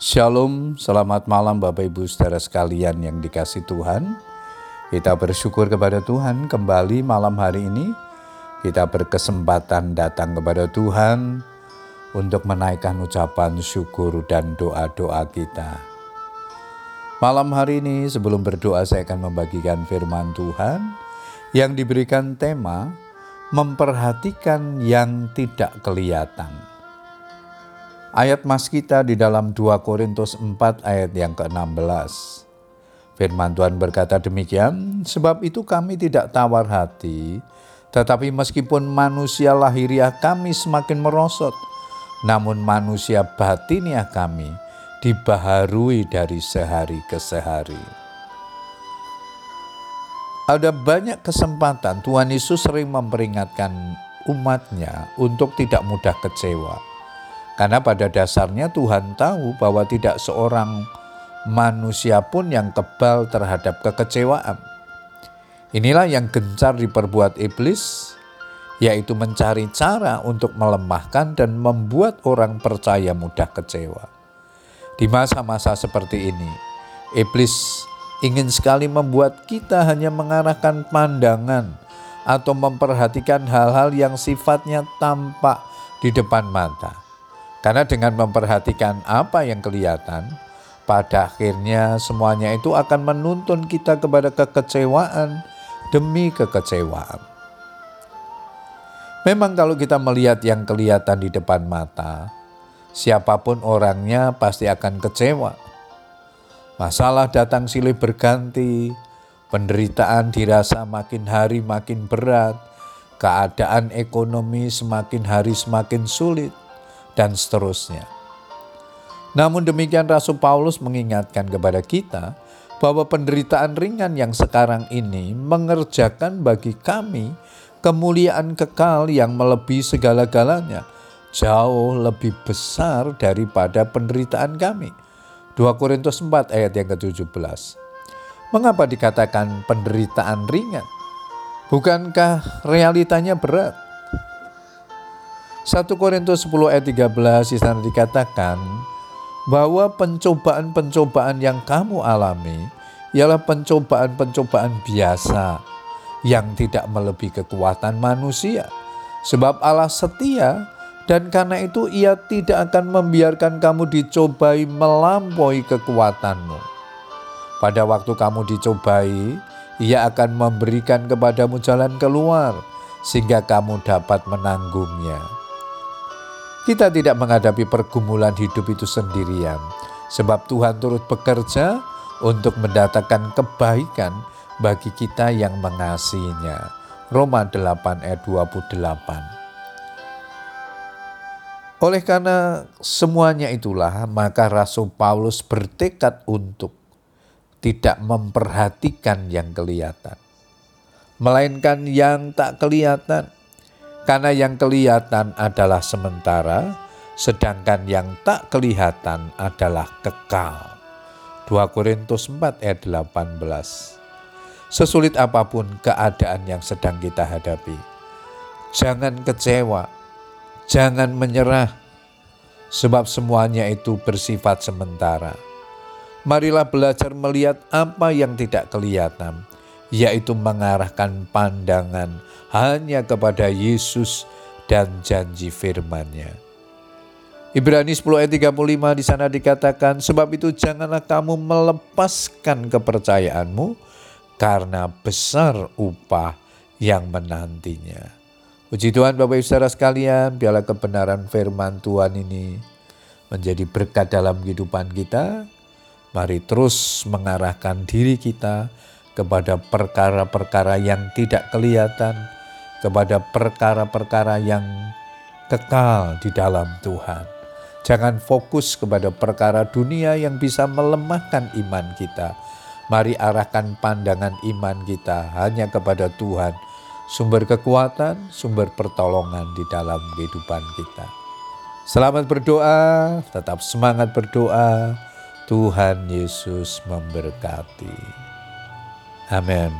Shalom, selamat malam Bapak Ibu saudara sekalian yang dikasih Tuhan. Kita bersyukur kepada Tuhan kembali malam hari ini. Kita berkesempatan datang kepada Tuhan untuk menaikkan ucapan syukur dan doa-doa kita. Malam hari ini sebelum berdoa saya akan membagikan firman Tuhan yang diberikan tema memperhatikan yang tidak kelihatan. Ayat mas kita di dalam 2 Korintus 4 ayat yang ke-16. Firman Tuhan berkata demikian, sebab itu kami tidak tawar hati, tetapi meskipun manusia lahiriah kami semakin merosot, namun manusia batiniah kami dibaharui dari sehari ke sehari. Ada banyak kesempatan Tuhan Yesus sering memperingatkan umatnya untuk tidak mudah kecewa karena pada dasarnya Tuhan tahu bahwa tidak seorang manusia pun yang kebal terhadap kekecewaan. Inilah yang gencar diperbuat iblis, yaitu mencari cara untuk melemahkan dan membuat orang percaya mudah kecewa. Di masa-masa seperti ini, iblis ingin sekali membuat kita hanya mengarahkan pandangan atau memperhatikan hal-hal yang sifatnya tampak di depan mata karena dengan memperhatikan apa yang kelihatan, pada akhirnya semuanya itu akan menuntun kita kepada kekecewaan demi kekecewaan. Memang kalau kita melihat yang kelihatan di depan mata, siapa pun orangnya pasti akan kecewa. Masalah datang silih berganti, penderitaan dirasa makin hari makin berat, keadaan ekonomi semakin hari semakin sulit dan seterusnya. Namun demikian Rasul Paulus mengingatkan kepada kita bahwa penderitaan ringan yang sekarang ini mengerjakan bagi kami kemuliaan kekal yang melebihi segala-galanya, jauh lebih besar daripada penderitaan kami. 2 Korintus 4 ayat yang ke-17. Mengapa dikatakan penderitaan ringan? Bukankah realitanya berat? 1 Korintus 10 ayat 13 di sana dikatakan bahwa pencobaan-pencobaan yang kamu alami ialah pencobaan-pencobaan biasa yang tidak melebihi kekuatan manusia. Sebab Allah setia dan karena itu ia tidak akan membiarkan kamu dicobai melampaui kekuatanmu. Pada waktu kamu dicobai, ia akan memberikan kepadamu jalan keluar sehingga kamu dapat menanggungnya. Kita tidak menghadapi pergumulan hidup itu sendirian, sebab Tuhan turut bekerja untuk mendatangkan kebaikan bagi kita yang mengasihinya. Roma 8 ayat 28. Oleh karena semuanya itulah, maka Rasul Paulus bertekad untuk tidak memperhatikan yang kelihatan, melainkan yang tak kelihatan karena yang kelihatan adalah sementara, sedangkan yang tak kelihatan adalah kekal. 2 Korintus 4 ayat 18. Sesulit apa pun keadaan yang sedang kita hadapi, jangan kecewa, jangan menyerah, sebab semuanya itu bersifat sementara. Marilah belajar melihat apa yang tidak kelihatan, yaitu mengarahkan pandangan hanya kepada Yesus dan janji firman-Nya. Ibrani 10 ayat 35 di sana dikatakan, sebab itu janganlah kamu melepaskan kepercayaanmu karena besar upah yang menantinya. Puji Tuhan Bapak Ibu Saudara sekalian, biarlah kebenaran firman Tuhan ini menjadi berkat dalam kehidupan kita. Mari terus mengarahkan diri kita kepada perkara-perkara yang tidak kelihatan, kepada perkara-perkara yang kekal di dalam Tuhan. Jangan fokus kepada perkara dunia yang bisa melemahkan iman kita. Mari arahkan pandangan iman kita hanya kepada Tuhan, sumber kekuatan, sumber pertolongan di dalam kehidupan kita. Selamat berdoa, tetap semangat berdoa. Tuhan Yesus memberkati. Amen.